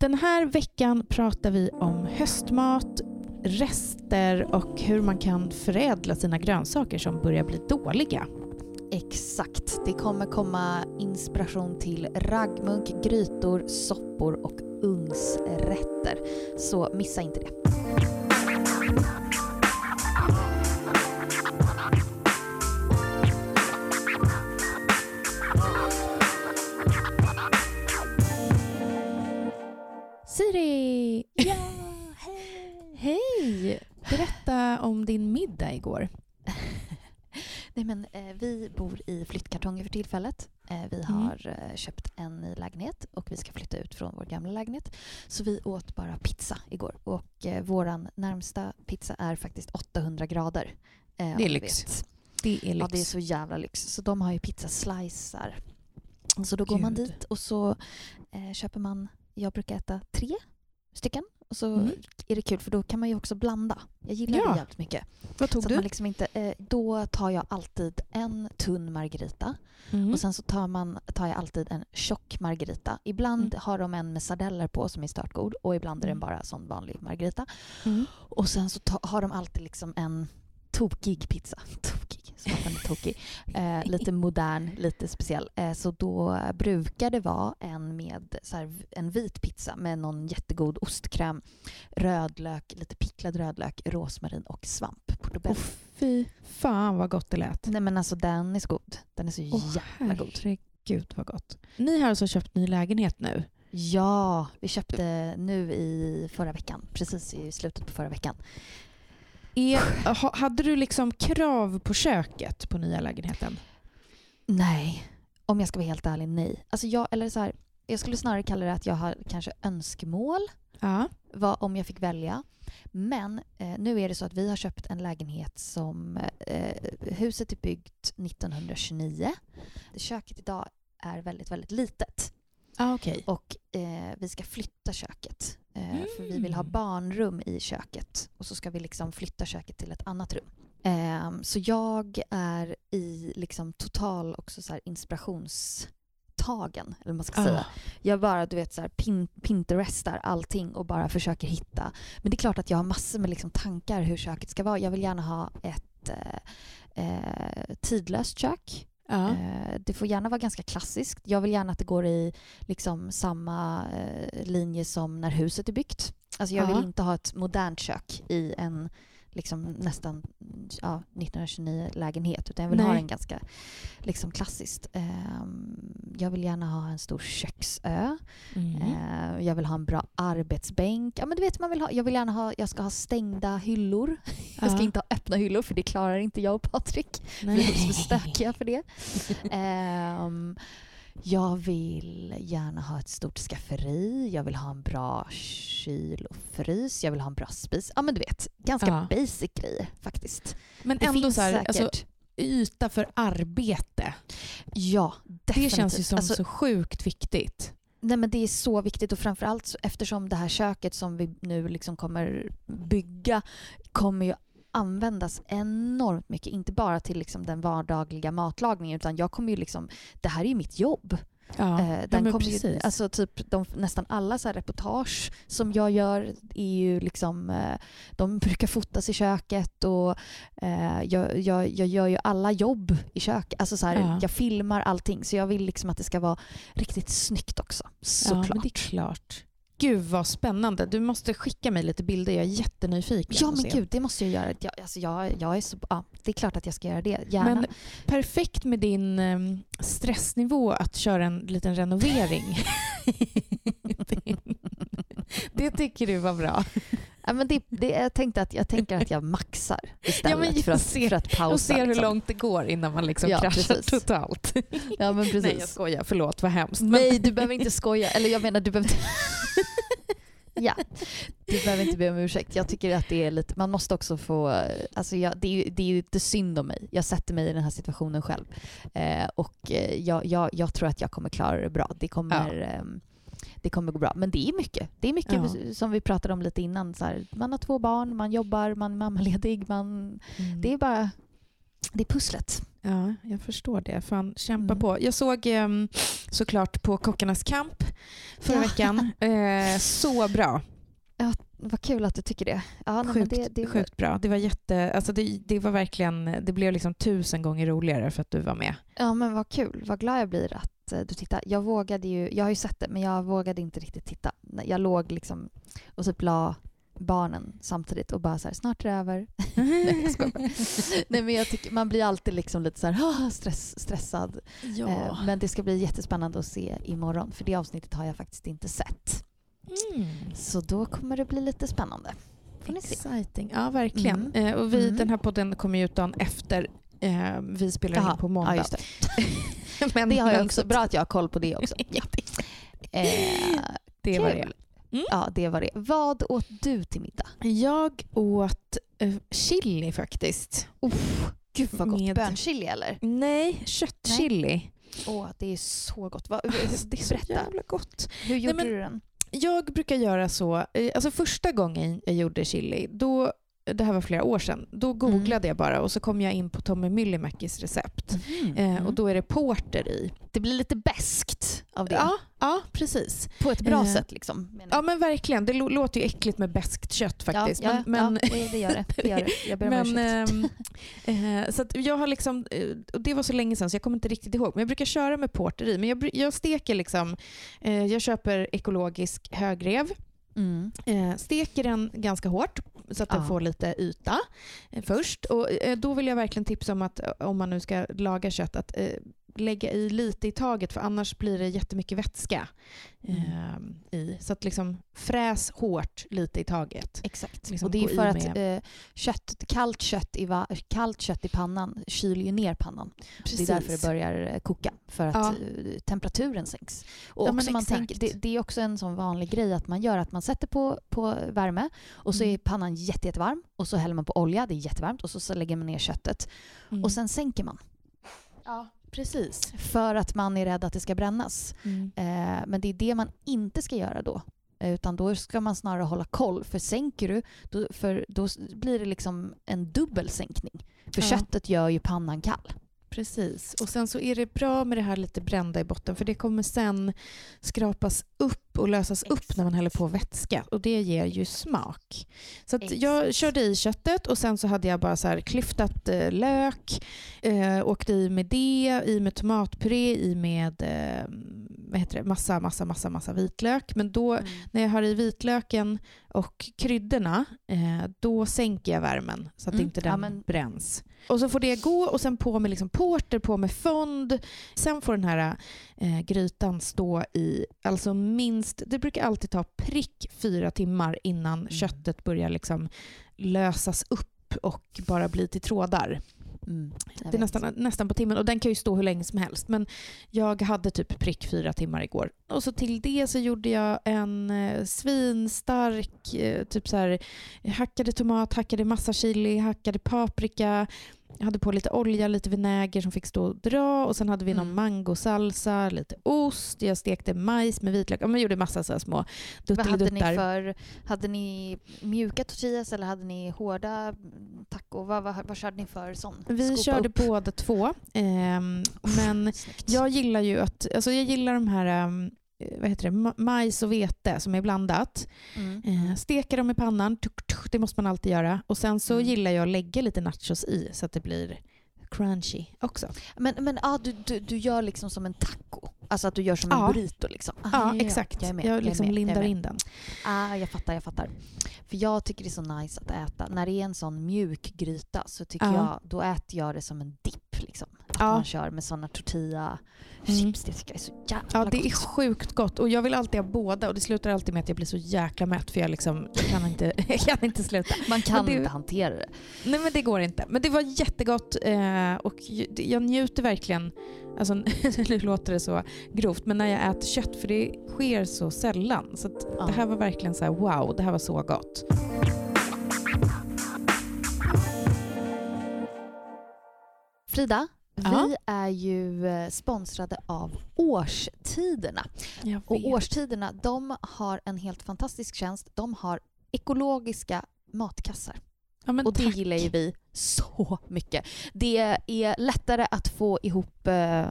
Den här veckan pratar vi om höstmat, rester och hur man kan förädla sina grönsaker som börjar bli dåliga. Exakt. Det kommer komma inspiration till raggmunk, grytor, soppor och ugnsrätter. Så missa inte det. Berätta om din middag igår. Nej, men, eh, vi bor i flyttkartonger för tillfället. Eh, vi Mm. har eh, köpt en ny lägenhet och vi ska flytta ut från vår gamla lägenhet. Så vi åt bara pizza igår. Och eh, vår närmsta pizza är faktiskt 800 grader. Eh, Det är lyx. vet. Det är lyx. Ja, det är så jävla lyx. Så de har ju pizzaslicer. Så då går man Gud. dit och så eh, köper man, jag brukar äta tre stycken. Och så Mm. är det kul för då kan man ju också blanda. Jag gillar Ja. det jävligt mycket. Vad tog Så du? man liksom inte, eh, då tar jag alltid en tunn margarita Mm. och sen så tar, man, tar jag alltid en tjock margarita. Ibland Mm. har de en med sardeller på som är startgod och ibland är den Mm. bara sån vanlig margarita. Mm. Och sen så ta, har de alltid liksom en tokig pizza. Tokig, är tokig. Eh, lite modern, lite speciell. Eh, så då brukar det vara en med så här, en vit pizza med någon jättegod ostkräm, rödlök, lite picklad rödlök, rosmarin och svamp. Portobello. Åh, fy fan vad gott det lät. Nej men alltså den är så god. Den är så Åh, jävla god. Herregud vad gott. Ni har alltså köpt ny lägenhet nu? Ja, vi köpte nu i förra veckan. Precis i slutet på förra veckan. Är, ha, hade du liksom krav på köket på nya lägenheten? Nej, om jag ska vara helt ärlig, nej. Alltså jag, eller så här, jag skulle snarare kalla det att jag har kanske önskemål Ja. vad, om jag fick välja. Men eh, nu är det så att vi har köpt en lägenhet som... Eh, huset är byggt 1929. Köket idag är väldigt, väldigt litet. Ah, okej. Och eh, vi ska flytta köket. Eh, För vi vill ha Mm. barnrum i köket. Och så ska vi liksom flytta köket till ett annat rum. Eh, så jag är i liksom total också så inspirationstagen, eller man ska säga. Ah. Jag bara du vet så här, pin, pinterestar allting och bara försöker hitta. Men det är klart att jag har massor med liksom tankar hur köket ska vara. Jag vill gärna ha ett eh, eh, tidlöst kök. Ja. Eh, det får gärna vara ganska klassiskt. Jag vill gärna att det går i liksom samma eh, linje som när huset är byggt. Alltså jag Ja. vill inte ha ett modernt kök i en liksom nästan ja, 1929-lägenhet utan jag vill ha Nej. en ganska liksom klassiskt. Ehm, jag vill gärna ha en stor köksö. Mm. Eh, jag vill ha en bra arbetsbänk. Ja, men du vet, man vill ha, jag vill gärna ha, jag ska ha stängda hyllor. Jag ska Ja. inte ha öppna hyllor för det klarar inte jag och Patrik. Vi är för stökiga för det. Ehm, jag vill gärna ha ett stort skafferi. Jag vill ha en bra kyl och frys. Jag vill ha en bra spis. Ja, men du vet, ganska Ja. basic grejer faktiskt. Men Det ändå så här, säkert. alltså, yta för arbete. ja, Det definitivt. känns ju som Alltså, så sjukt viktigt. Nej, men det är så viktigt och framförallt eftersom det här köket som vi nu liksom kommer bygga kommer ju användas enormt mycket. Inte bara till liksom den vardagliga matlagningen utan jag kommer ju liksom, det här är ju mitt jobb. Ja, Eh, ja, den men kommer ju, alltså typ de, nästan alla så reportage som jag gör är ju liksom, eh, de brukar fotas i köket och eh, jag, jag, jag gör ju alla jobb i köket. Alltså så här, Ja. Jag filmar allting så jag vill liksom att det ska vara riktigt snyggt också. ja, Såklart. men det är klart. Gud vad spännande. Du måste skicka mig lite bilder. Jag är jättenyfiken. Ja men gud, det måste jag göra. Jag, alltså jag, jag är så, ja, det är klart att jag ska göra det. Gärna. Men perfekt med din em, stressnivå att köra en liten renovering. det tycker du var bra. Ja, men det, det, jag, tänkte att, jag tänker att jag maxar istället men jag för, att, ser- för att pausa. Och ser hur liksom. långt det går innan man liksom Ja, kraschar precis. totalt. Ja men precis. Nej jag skojar, förlåt vad hemskt. Men- Nej, du behöver inte skoja. Eller jag menar, du behöver inte... ja, du behöver inte be om ursäkt. Jag tycker att det är lite... Man måste också få... Alltså jag, det, är ju, det är ju inte synd om mig. Jag sätter mig i den här situationen själv. Eh, och eh, jag, jag, jag tror att jag kommer klara det bra. Det kommer... ehm, det kommer gå bra. Men det är mycket. Det är mycket Ja. som vi pratade om lite innan. Så här, man har två barn, man jobbar, man är mammaledig. Man, Mm. det är bara... Det är pusslet. Ja, jag förstår det. Fan, kämpa Mm. på. Jag såg ehm, såklart på Kockarnas kamp förra Ja. veckan. Eh, så bra. Vad kul att du tycker det. Ja, Sjukt, det, det, sjukt bra. Det var jätte, alltså det, det var verkligen, det blev liksom tusen gånger roligare för att du var med. Ja men vad kul, vad glad jag blir att eh, du tittar. Jag vågade ju, jag har ju sett det men jag vågade inte riktigt titta. Jag låg liksom och typ la barnen samtidigt och bara så här, snart är det över. Nej jag skojar. Nej men jag tycker, man blir alltid liksom lite så här, "Ah, stress, stressad. Eh, men det ska bli jättespännande att se imorgon för det avsnittet har jag faktiskt inte sett. Mm. Så då kommer det bli lite spännande. Exciting. Ja, verkligen. Mm. Eh, och vi, Mm. Den här podden kommer ju ut dagen efter eh, vi spelar Jaha, in på måndag. Ja, det. men, det har jag också. så- Bra att jag har koll på det också. Ja. Eh, Det var det. kul. Mm. Ja, det var det. Vad åt du till middag? Jag åt eh, chili faktiskt. Uff, gud vad gott. Med- Bönchili eller? Nej, köttchili. Åh, det är så gott. Alltså, det är så berätta, jävla gott. hur gjorde men- du den? Jag brukar göra så, eh, alltså första gången jag gjorde chili, då, det här var flera år sedan, då googlade jag bara och så kom jag in på Tommy Myllymäkis recept. Eh, och då är det porter i. det blir lite beskt av det. Ja, ja, precis. På ett bra Eh, sätt liksom. Ja men verkligen, det lå- låter ju äckligt med beskt kött faktiskt. Ja, ja, men, men, ja det, det gör det. det, gör det. Jag ber om men, ehm, eh, så jag har liksom, eh, och det var så länge sedan så jag kommer inte riktigt ihåg, men jag brukar köra med porter i. Men jag, jag steker liksom, eh, jag köper ekologisk högrev, Mm. eh, steker den ganska hårt så att den Ja. får lite yta eh, först. Och, eh, då vill jag verkligen tipsa om att eh, om man nu ska laga kött att lägga i lite i taget för annars blir det jättemycket vätska eh, i. Så att liksom fräs hårt lite i taget. Exakt. liksom och det är för att eh, kött, kallt, kött i va, kallt kött i pannan kyler ju ner pannan. Det är därför det börjar eh, koka, för att Ja. eh, temperaturen sänks. Och Ja, också man tänker, det, det är också en sån vanlig grej att man gör att man sätter på, på värme och så Mm. är pannan jätte, jättevarm och så häller man på olja, det är jättevarmt och så, så lägger man ner köttet Mm. och sen sänker man. ja, precis. För att man är rädd att det ska brännas. Mm. Eh, men det är det man inte ska göra då. Utan då ska man snarare hålla koll. För sänker du, då, för då blir det liksom en dubbel sänkning. För Ja. köttet gör ju pannan kall. Precis. Och sen så är det bra med det här lite brända i botten för det kommer sen skrapas upp och lösas upp när man häller på vätska och det ger ju smak. Så jag Exakt. körde i köttet och sen så hade jag bara så här klyftat eh, lök, eh, åkte i med det, i med tomatpuré, i med eh, vad heter det? massa, massa, massa, massa vitlök. Men då när jag har i vitlöken och kryddorna, eh, då sänker jag värmen så att Mm, inte ja, den men- bränns. Och så får det gå och sen på med liksom porter, på med fond. Sen får den här eh, grytan stå i, alltså minst, det brukar alltid ta prick fyra timmar innan Mm. köttet börjar liksom lösas upp och bara bli till trådar. Mm, Det är nästan, nästan på timmen och den kan ju stå hur länge som helst. Men jag hade typ prick fyra timmar igår. Och så till det så gjorde jag en eh, svinstark, eh, typ så här hackade tomat, hackade massa chili, hackade paprika. Jag hade på lite olja, lite vinäger som fick stå och dra och sen hade vi någon Mm. mangosalsa, lite ost, jag stekte majs med vitlök. Jag gjorde massa så små Vad hade ni dutteliduttar. för, hade ni mjuka tortillas eller hade ni hårda taco? Vad, vad, vad körde ni för sån? Vi Skopa körde upp. båda två. ehm, men Snyggt. Jag gillar ju att, alltså jag gillar de här um, vad heter det, Ma- majs och vete som är blandat. Mm. Eh, steka dem i pannan, tuk, tuk, det måste man alltid göra. Och sen så Mm. gillar jag att lägga lite nachos i så att det blir crunchy också. Men, men ah, du, du, du gör liksom som en taco? Alltså att du gör som Ja. en burrito liksom? Ah, Ja, exakt. Jag med. jag jag liksom med, jag lindar med. in den. Ah, jag fattar, jag fattar. För jag tycker det är så nice att äta. När det är en sån mjuk gryta så tycker Ja. jag, då äter jag det som en dipp. Att Ja. man kör med såna tortilla Mm. chips. Det tycker jag är så jävla Ja, det är gott. sjukt gott och jag vill alltid ha båda och det slutar alltid med att jag blir så jäkla mätt för jag, liksom, jag, kan, inte, jag kan inte sluta. Man kan det- inte hantera det. Nej men det går inte. Men det var jättegott eh, och jag njuter verkligen, alltså nu låter det så grovt, men när jag äter kött för det sker så sällan. Så Ja. det här var verkligen så här: wow, det här var så gott. Frida, Ja. vi är ju eh, sponsrade av Årstiderna. Och Årstiderna de har en helt fantastisk tjänst. De har ekologiska matkassar. Ja, Och det tack. gillar ju vi så mycket. Det är lättare att få ihop eh,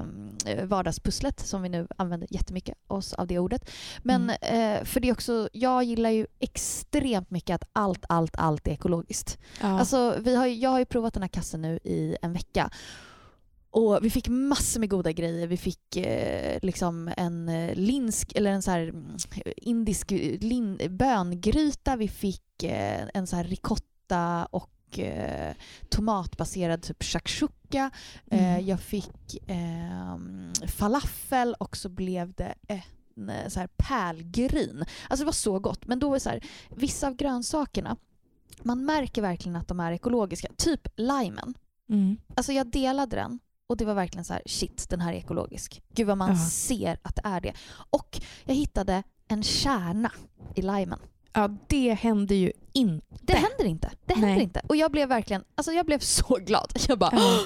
vardagspusslet som vi nu använder jättemycket oss av det ordet. Men eh, för det också, jag gillar ju extremt mycket att allt, allt, allt är ekologiskt. Ja. Alltså, vi har, jag har ju provat den här kassen nu i en vecka. Och vi fick massor med goda grejer. Vi fick eh, liksom en eh, linsk, eller en så här mm, indisk lin, böngryta. Vi fick eh, en så här ricotta och eh, tomatbaserad typ shakshuka. Eh, Mm. jag fick eh, falafel och så blev det en eh, så här pärlgryn. Alltså det var så gott. Men då var så här, vissa av grönsakerna, man märker verkligen att de är ekologiska. Typ limen. Mm. Alltså jag delade den och det var verkligen så här, shit den här är ekologisk. Gud vad man Ja. ser att det är det. Och jag hittade en kärna i limen. ja, det händer ju inte. Det händer inte. Det händer Nej. inte. Och jag blev verkligen, alltså jag blev så glad. Jag bara, Ja.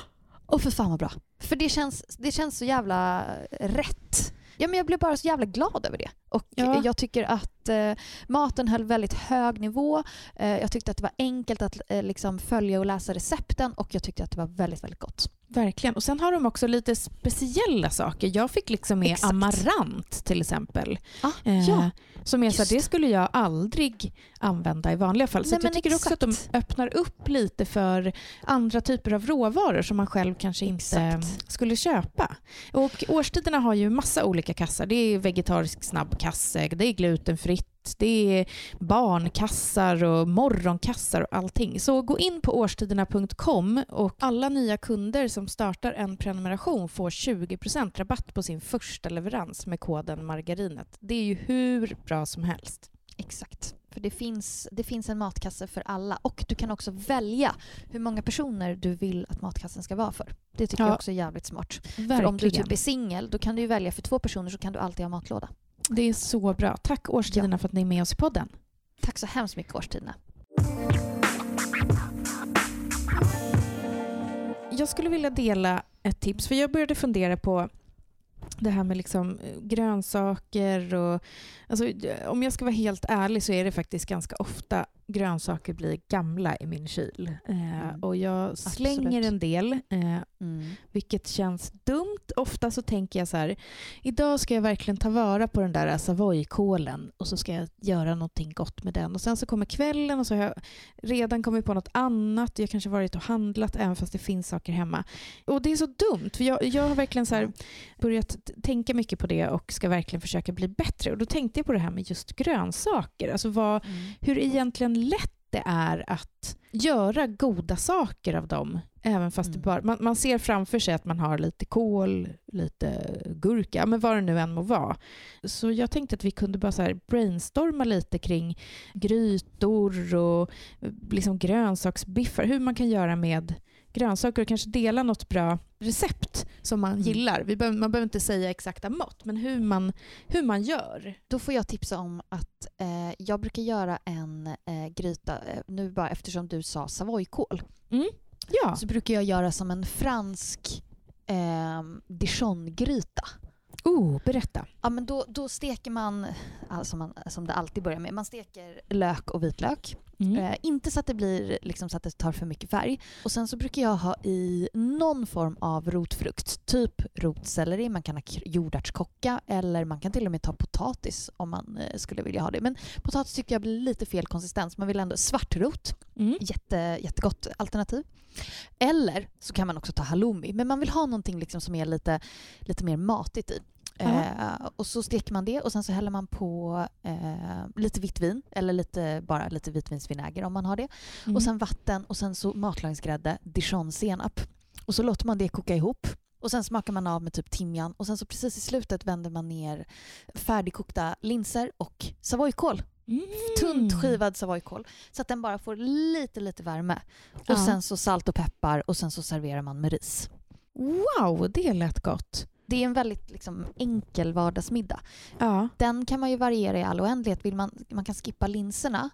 åh för fan vad bra. För det känns, det känns så jävla rätt. Ja, men jag blev bara så jävla glad över det. Och Ja. jag tycker att eh, maten höll väldigt hög nivå. Eh, jag tyckte att det var enkelt att eh, liksom följa och läsa recepten och jag tyckte att det var väldigt, väldigt gott. Verkligen. Och sen har de också lite speciella saker. Jag fick liksom med Exakt. amarant till exempel. Ah, Eh, ja, som är så här, det skulle jag aldrig använda i vanliga fall. Så Nej, jag tycker också att de exakt. öppnar upp lite för andra typer av råvaror som man själv kanske inte Exakt. skulle köpa. Och årstiderna har ju massa olika kassar. Det är vegetarisk snabbkasse, det är glutenfritt, det är barnkassar och morgonkassar och allting. Så gå in på årstiderna.com och alla nya kunder som startar en prenumeration får 20% rabatt på sin första leverans med koden margarinet. Det är ju hur bra som helst. Exakt. För det finns, det finns en matkasse för alla och du kan också välja hur många personer du vill att matkassen ska vara för. Det tycker Ja. jag också är jävligt smart. För Verkligen. om du typ är singel då kan du välja för två personer så kan du alltid ha matlåda. Det är så bra. Tack Årstiderna för att ni är med oss i podden. Tack så hemskt mycket årstiderna. Jag skulle vilja dela ett tips, för jag började fundera på det här med liksom eh, grönsaker och... Alltså, eh, om jag ska vara helt ärlig så är det faktiskt ganska ofta grönsaker blir gamla i min kyl. Eh, Mm. och jag slänger Absolut. en del, eh, Mm. vilket känns dumt. Ofta så tänker jag så här, idag ska jag verkligen ta vara på den där savoykålen och så ska jag göra någonting gott med den. Och sen så kommer kvällen och så har jag redan kommit på något annat. Jag kanske varit och handlat även fast det finns saker hemma. Och det är så dumt, för jag, jag har verkligen så börjat tänka mycket på det och ska verkligen försöka bli bättre. Och då tänkte jag på det här med just grönsaker. Alltså vad, Mm. hur egentligen lätt det är att göra goda saker av dem. Även fast Mm. bara, man, man ser framför sig att man har lite kål, lite gurka, men vad det nu än må vara. Så jag tänkte att vi kunde bara så brainstorma lite kring grytor och eh, liksom grönsaksbiffar. Hur man kan göra med grönsaker och kanske dela något bra recept som man Mm. gillar. Vi behöver, man behöver inte säga exakta mått, men hur man, hur man gör. Då får jag tipsa om att eh, jag brukar göra en eh, gryta, eh, nu bara eftersom du sa savoykål, Ja. så brukar jag göra som en fransk eh, dijon-gryta. Oh, berätta. Ja, men då, då steker man, alltså man, som det alltid börjar med, man steker lök och vitlök. Mm. Eh, inte så att det blir liksom så att det tar för mycket färg. Och sen så brukar jag ha i någon form av rotfrukt, typ rotselleri, man kan ha jordärtskocka eller man kan till och med ta potatis om man eh, skulle vilja ha det. Men potatis tycker jag blir lite fel konsistens, man vill ändå svartrot, Mm. jätte, jättegott alternativ. Eller så kan man också ta halloumi, men man vill ha någonting liksom som är lite, lite mer matigt i. Eh, och så steker man det och sen så häller man på eh, lite vitt vin eller lite, bara lite vitvinsvinäger om man har det. Mm. Och sen vatten och sen så matlagningsgrädde, dijonsenap. Och så låter man det koka ihop. Och sen smakar man av med typ timjan och sen så precis i slutet vänder man ner färdigkokta linser och savoykål. Mm. Tunt skivad savoykål. Så att den bara får lite, lite värme. Och Ja. sen så salt och peppar och sen så serverar man med ris. Wow, det lät gott. Det är en väldigt liksom, enkel vardagsmiddag. Ja. Den kan man ju variera i all oändlighet. Vill man, man kan skippa linserna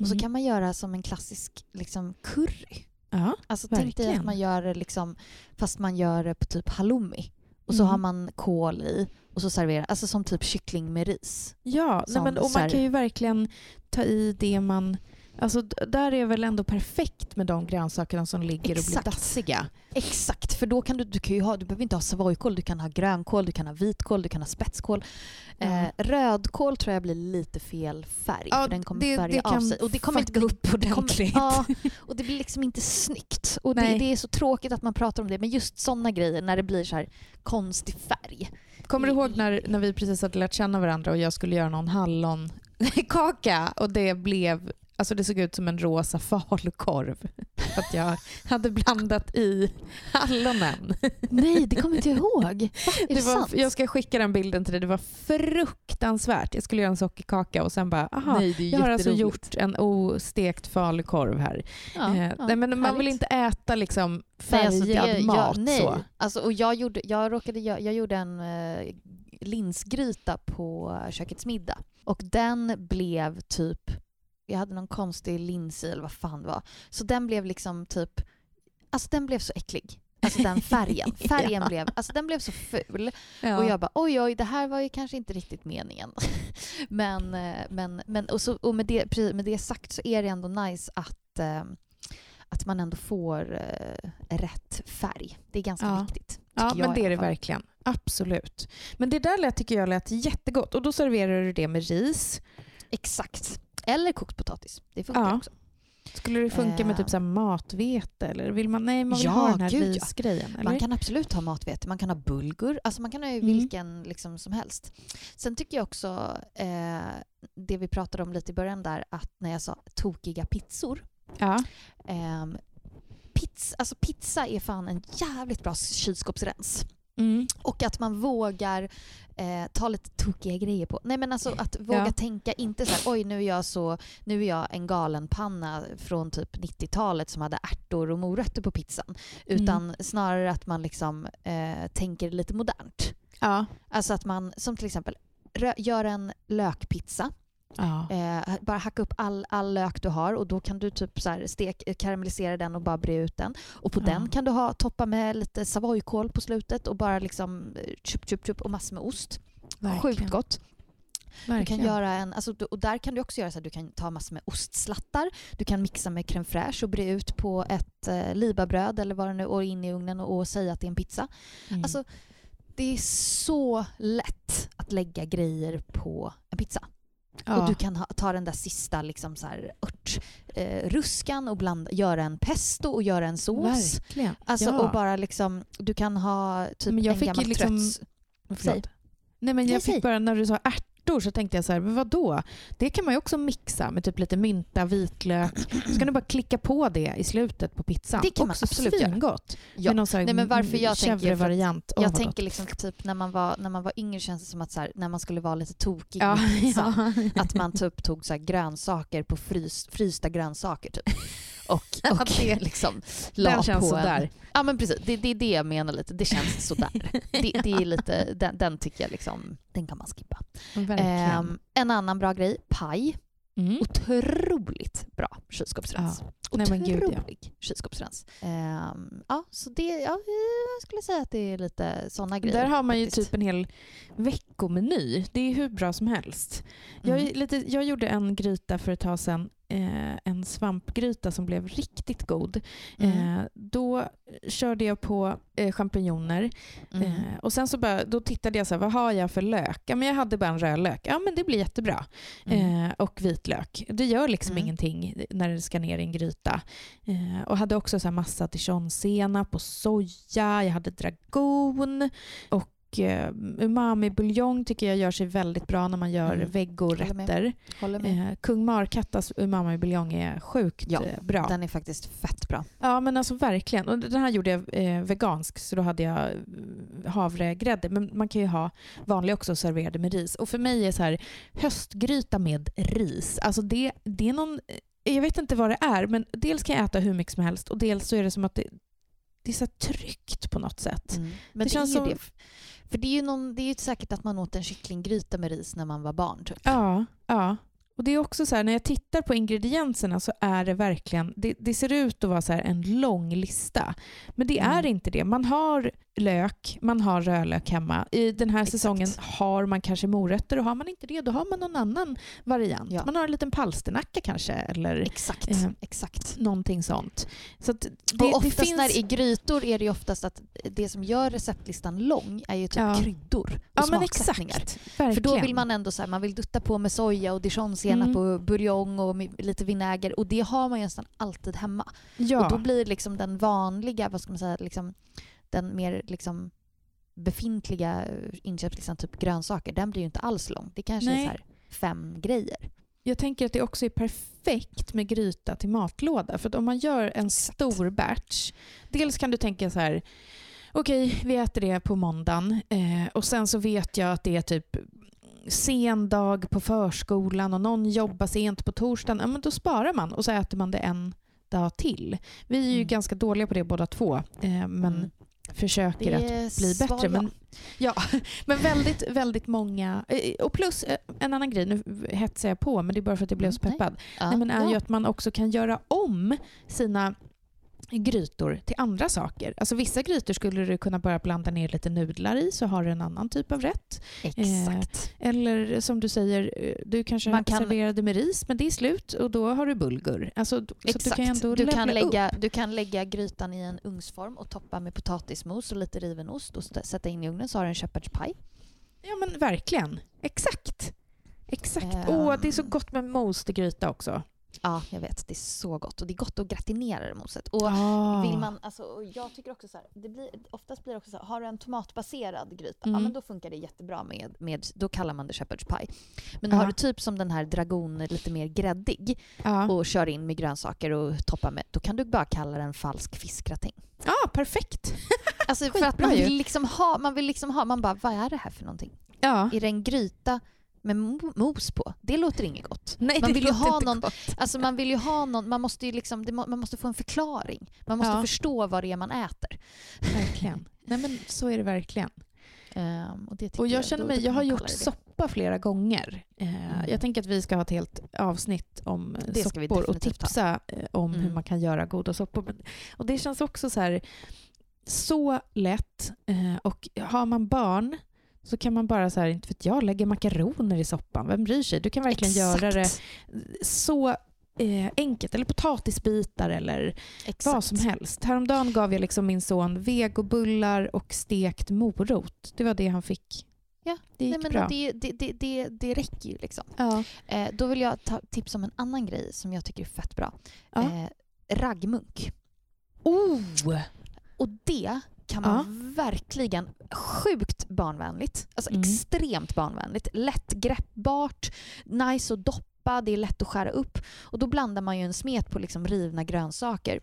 och så Mm. kan man göra som en klassisk liksom, curry. ja. Alltså tänk dig att man gör det liksom, fast man gör det på typ halloumi. Och så Mm. har man kål i och så serverar, alltså som typ kyckling med ris. Ja, nej, men, och så man kan ju verkligen ta i det man... Alltså, där är väl ändå perfekt med de grönsakerna som ligger och Exakt. blir dassiga. Exakt, för då kan du, du kan ju ha, du behöver inte ha savojkål, du kan ha grönkål, du kan ha vitkål, du kan ha spetskål. Ja. Eh, rödkål tror jag blir lite fel färg, Ja, för den kommer det- färga det av sig. Och det kommer inte fucka upp det kommer- ordentligt. Ja, och det blir liksom inte snyggt. Och det, det är så tråkigt att man pratar om det, men just sådana grejer när det blir så här konstig färg. Kommer du ihåg när, när vi precis hade lärt känna varandra och jag skulle göra någon hallonkaka och det blev Alltså det såg ut som en rosa falukorv. Att jag hade blandat i hallonen. Nej, det kommer inte jag ihåg. Är det, var, sant? jag ska skicka den bilden till dig. Det var fruktansvärt. Jag skulle göra en sockerkaka och sen bara, aha, Nej, jag har alltså gjort en ostekt falukorv här. Ja, eh, ja, nej, men man vill härligt. inte äta liksom Nej, färgad alltså det- mat. Jag, nej. Så. Alltså, och jag, gjorde, jag, råkade, jag, jag gjorde en eh, linsgryta på kökets middag. Och den blev typ, jag hade någon konstig lins i eller vad fan det var. Så den blev liksom typ, alltså den blev så äcklig. Alltså den färgen. Färgen Ja. blev, alltså den blev så ful. Ja. Och jag bara oj oj, det här var ju kanske inte riktigt meningen. men eh, men, men och, så, och med, det, med det sagt så är det ändå nice att, eh, att man ändå får eh, rätt färg. Det är ganska Ja. viktigt. Ja, men det är det verkligen. Absolut. Men det där lät, tycker jag lät jättegott. Och då serverar du det med ris. Exakt. Eller kokt potatis. Det funkar Ja. också. Skulle det funka med Eh. typ så här matvete? Eller vill man, nej, man vill Ja, ha den här gud, ja. risgrejen? Eller? Man kan absolut ha matvete, man kan ha bulgur, alltså man kan ha Mm. vilken liksom som helst. Sen tycker jag också, eh, det vi pratade om lite i början där, att när jag sa tokiga pizzor, ja. Ehm, pizza, alltså pizza är fan en jävligt bra kylskåpsrens. Mm. Och att man vågar eh, ta lite tokiga grejer på. Nej men alltså att våga Ja. tänka inte så här, oj nu är jag så, nu är jag en galen panna från typ 90-talet som hade ärtor och morötter på pizzan. Utan snarare att man liksom eh, tänker lite modernt. Ja. Alltså att man, som till exempel, gör en lökpizza Ja. Eh, bara hacka upp all, all lök du har och då kan du typ så här stek, eh, karamellisera den och bara bre ut den. Och på Ja. den kan du ha, toppa med lite savojkål på slutet och bara liksom eh, chup, chup, chup och massor med ost. Sjukt gott. Du Verkligen. kan göra en, alltså, du- och där kan du också göra så att du kan ta massor med ostslattar. Du kan mixa med crème fraîche och bre ut på ett eh, libabröd eller vad det nu och in i ugnen och, och säga att det är en pizza. Mm. Alltså, det är så lätt att lägga grejer på en pizza. Ja. Och du kan ha, ta den där sista liksom så här ört, eh, ruskan och blanda, göra en pesto och göra en sås. Verkligen. Alltså, ja. Och bara liksom, du kan ha typ Men jag en fick gammal liksom- trött... Förlåt. Nej, men Nej, jag säg. fick bara, när du sa ärtor så tänkte jag så här, men vadå? Det kan man ju också mixa med typ lite mynta, vitlök. Så kan du bara klicka på det i slutet på pizzan. Det kan man också absolut göra. svingott. Ja. Med någon så här Nej, men varför jag tänker- variant Jag tänker liksom typ när man var, när man var yngre känns det som att så här, när man skulle vara lite tokig ja, med pizzan, ja. att man typ tog så grönsaker på frys, frysta grönsaker typ. Och, Ja, och det- liksom la Den känns på en, sådär. Ja men precis, det, är det jag menar lite. Det känns sådär. det, det är lite, den, den tycker jag liksom, den kan man skippa. Ehm, en annan bra grej, paj. Mm. Otroligt bra kylskåpsrens. Nej, men gud, ja. Otrolig kylskåpsrens. Ehm, ja, så det, ja, jag skulle säga att det är lite sådana grejer. Där har man ju faktiskt. typ en hel veckomeny. Det är hur bra som helst. Jag, Mm. är lite, jag gjorde en gryta för ett tag sedan, eh, en svampgryta som blev riktigt god. Mm. Eh, då körde jag på eh, champinjoner Mm. eh, och sen så bara, då tittade jag så här, vad har jag för lök? Ja, men jag hade bara en rödlök. Ja men det blir jättebra. Mm. Eh, och vitlök. Det gör liksom Mm. ingenting när det ska ner i en gryta. Eh, och hade också så här massa dijonsenap och soja. Jag hade dragon. Och umami-buljong tycker jag gör sig väldigt bra när man gör Mm. vegorätter. Håller med. Eh, Kung Markattas umami-buljong är sjukt Ja, eh, bra. Den är faktiskt fett bra. Ja men alltså verkligen. Och den här gjorde jag eh, vegansk så då hade jag eh, havregrädde. Men man kan ju ha vanlig också serverade med ris. Och för mig är så här höstgryta med ris. Alltså det, det är någon... eh, Jag vet inte vad det är men dels kan jag äta hur mycket som helst och dels så är det som att det, det är så tryggt på något sätt. Men Det det, känns som- det. För det är ju någon, det är ju säkert att man åt en kycklinggryta med ris när man var barn. Typ. Ja, ja. Och det är också så här, när jag tittar på ingredienserna så är det verkligen, det, det ser ut att vara så en lång lista. Men det är Mm. inte det. Man har lök, man har rödlök hemma. I den här Exakt. säsongen har man kanske morötter och har man inte det då har man någon annan variant. Ja. Man har en liten palsternacka kanske eller Exakt. Eh, exakt. någonting sånt. Så det, och det oftast finns... när det är grytor är det oftast att det som gör receptlistan lång är ju typ Ja. kryddor och ja, smaksättningar. För då vill man ändå så här, man vill dutta på med soja och dijonsenap Mm. och buljong och lite vinäger och det har man ju nästan alltid hemma. ja. Och då blir liksom den vanliga, vad ska man säga, liksom, den mer liksom befintliga eh, inköpslistan, typ grönsaker, den blir ju inte alls lång. Det kanske är Nej. så här fem grejer. Jag tänker att det också är perfekt med gryta till matlåda. För om man gör en stor batch, dels kan du tänka så här, okej vi äter det på måndagen eh, och sen så vet jag att det är typ sen dag på förskolan och någon jobbar sent på torsdagen. Ja, men då sparar man och så äter man det en dag till. Vi är ju Mm. ganska dåliga på det båda två, eh, men Mm. försöker att bli svar bättre. Men, ja, men väldigt, väldigt många... eh, Och plus eh, en annan grej, nu hetsar jag på men det är bara för att jag blev Mm, så nej. peppad. Ja. Nej, men är ja. ju att man också kan göra om sina grytor till andra saker. Alltså vissa grytor skulle du kunna bara blanda ner lite nudlar i så har du en annan typ av rätt. Exakt. Eller som du säger, eh, du kanske Man kan- serverade med ris men det är slut och då har du bulgur. Alltså, d- så Exakt. du kan ändå du, kan upp. lägga, du kan lägga grytan i en ugnsform och toppa med potatismos och lite riven ost och sätta in i ugnen så har du en shepherd's pie. Ja men verkligen. Exakt. Exakt. Åh, det är så gott med mos till gryta också. Ja, jag vet. Det är så gott. Och det är gott att gratinera det moset. Och Ah. vill man, alltså, och jag tycker också så här, det blir, oftast blir det också så här, har du en tomatbaserad gryta, ja Mm. men då funkar det jättebra med, med, då kallar man det shepherd's pie. Men Ja. har du typ som den här dragon, lite mer gräddig Ja. och kör in med grönsaker och toppar med, då kan du bara kalla den falsk fiskgratäng. ja, perfekt. Alltså för att man vill liksom ha, man vill liksom ha, man bara vad är det här för någonting? Ja. Är det en gryta med mo- mos på? Det låter inget gott. Nej, Man vill ju ha någon- gott. Alltså man vill ju ha någon, man måste ju liksom, det man måste få en förklaring. Man måste Ja. förstå vad det är man äter. Verkligen. Nej men så är det verkligen. Ehm, och Och jag känner mig, jag har gjort soppa flera gånger. Eh, Mm. Jag tänker att vi ska ha ett helt avsnitt om eh, Det soppor och definitivt ha. tipsa eh, om hur Mm. man kan göra goda soppor. Och det känns också så här så lätt. Och har man barn så kan man bara så här, inte vet jag, lägga makaroner i soppan. Vem bryr sig? Du kan verkligen göra det Exakt. så eh, enkelt. Eller potatisbitar eller Exakt. vad som helst. Häromdagen gav jag liksom min son vegobullar och stekt morot. Det var det han fick. Ja, det gick Nej, men bra. Det, det, det, det, det räcker ju liksom. Ja. Eh, då vill jag ta tips om en annan grej som jag tycker är fett bra. Ja. Eh, raggmunk. Oh! Och det kan man verkligen, sjukt barnvänligt, alltså Mm. extremt barnvänligt, lättgreppbart, nice att doppa, det är lätt att skära upp och då blandar man ju en smet på liksom rivna grönsaker.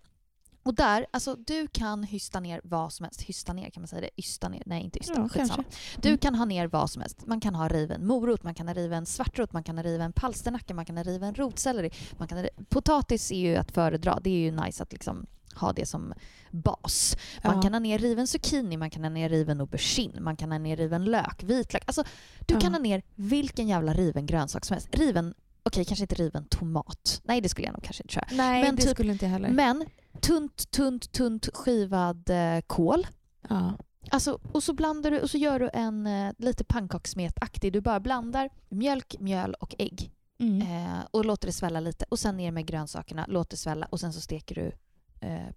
Och där, alltså du kan hysta ner vad som helst. Hysta ner, kan man säga det? Ysta ner? Nej, inte ysta. Ja, skitsamma. Du Mm. kan ha ner vad som helst. Man kan ha riven morot, man kan ha riven svartrot, man kan ha riven palsternacka, man kan ha riven rotselleri. Man kan ha, potatis är ju att föredra. Det är ju nice att liksom ha det som bas. Man Ja. kan ha ner riven zucchini, man kan ha ner riven aubergine, man kan ha ner riven lök, vitlök. Alltså, du Ja. kan ha ner vilken jävla riven grönsak som helst. Riven, okej kanske inte riven tomat. Nej det skulle jag nog kanske inte köra. Nej, Men det typ- skulle inte jag heller. Men tunt, tunt, tunt skivad eh, kål. ja. Alltså, och så blandar du och så gör du en eh, lite pannkakssmetaktig. Du bara blandar mjölk, mjöl och ägg Mm. eh, och låter det svälla lite. Och sen ner med grönsakerna, låt det svälla och sen så steker du eh,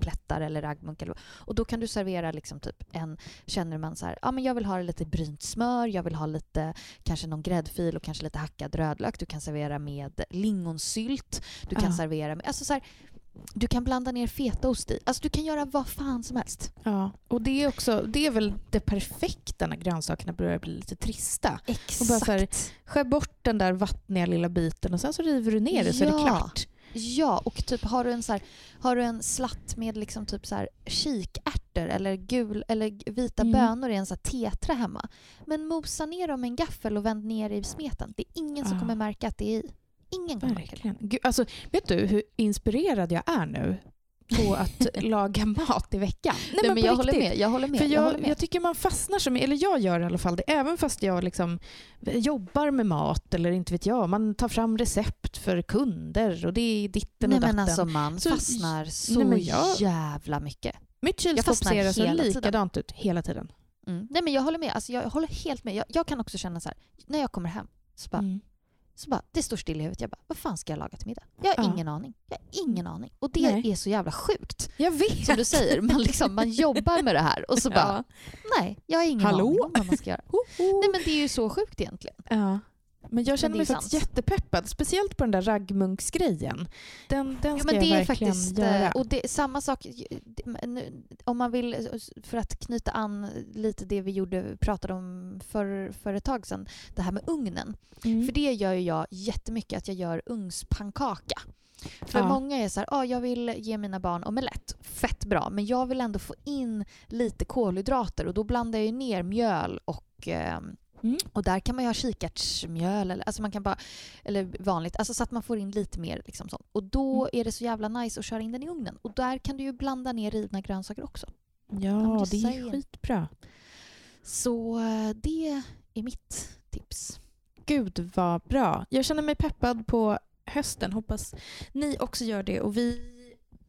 plättar eller raggmunk. Eller, och då kan du servera liksom typ en, känner man så här, ja men jag vill ha lite brynt smör, jag vill ha lite, kanske någon gräddfil och kanske lite hackad rödlök. Du kan servera med lingonsylt, du kan Ja. servera med, alltså så här, du kan blanda ner fetaost i. Alltså du kan göra vad fan som helst. ja. Och det är, också, det är väl det perfekta när grönsakerna börjar bli lite trista. Exakt. bara så här, Skär bort den där vattniga lilla biten och sen så river du ner det så är det Ja. klart. Ja, och typ har du en, så här, har du en slatt med liksom typ så här kikärtor eller, gul, eller vita Mm. bönor i en så tetra hemma. Men mosa ner dem med en gaffel och vänd ner i smeten. Det är ingen som Ah. kommer märka att det är i. Ingen kommer märka det. Gud, alltså, vet du hur inspirerad jag är nu? På att laga mat i veckan. Nej, men men jag, håller med, jag håller med. För jag, jag, håller med. jag tycker man fastnar så mycket, eller jag gör i alla fall det, även fast jag liksom jobbar med mat eller inte vet jag, man tar fram recept för kunder och det är ditten Nej och datten. men alltså man Så- fastnar så Nej, men jag- jävla mycket. Mitt kylskåp ser alltså hela tiden. likadant ut hela tiden. Mm. Nej men jag håller med, alltså, jag håller helt med. Jag, jag kan också känna så här, när jag kommer hem så bara, Mm. Så bara det står still i huvudet. Jag bara, vad fan ska jag laga till middag? Jag har Ja. ingen aning. Jag har ingen aning. Och det Nej. är så jävla sjukt. Jag vet! Som du säger, man, liksom, man jobbar med det här och så bara, Ja. nej, jag har ingen Hallå? aning om vad man ska göra. Ho, ho. Nej men det är ju så sjukt egentligen. Ja. Men jag känner mig faktiskt sant. jättepeppad, speciellt på den där raggmunksgrejen. Den, den Ja, ska men det jag är verkligen faktiskt, göra. eh, och det, samma sak, om man vill, eh, för att knyta an lite det vi gjorde, pratade om för, för ett tag sedan, det här med ugnen. Mm. För det gör ju jag jättemycket, att jag gör ugnspannkaka. För Ja. många är så här, ah, jag vill ge mina barn omelett, fett bra, men jag vill ändå få in lite kolhydrater och då blandar jag ner mjöl och ehm, Mm. och där kan man ju ha kikärtsmjöl eller, alltså man kan bara, eller vanligt, alltså så att man får in lite mer. Liksom sånt. Och då Mm. är det så jävla nice att köra in den i ugnen. Och där kan du ju blanda ner rivna grönsaker också. Ja, det är skitbra. Så eh, det är mitt tips. Gud vad bra. Jag känner mig peppad på hösten. Hoppas ni också gör det. Och vi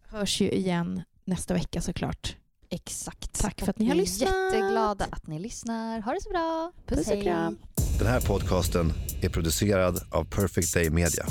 hörs ju igen nästa vecka såklart. Exakt. Tack för att ni har vi är lyssnat. jätteglada att ni lyssnar. Ha det så bra. Puss och kram. Den här podcasten är producerad av Perfect Day Media.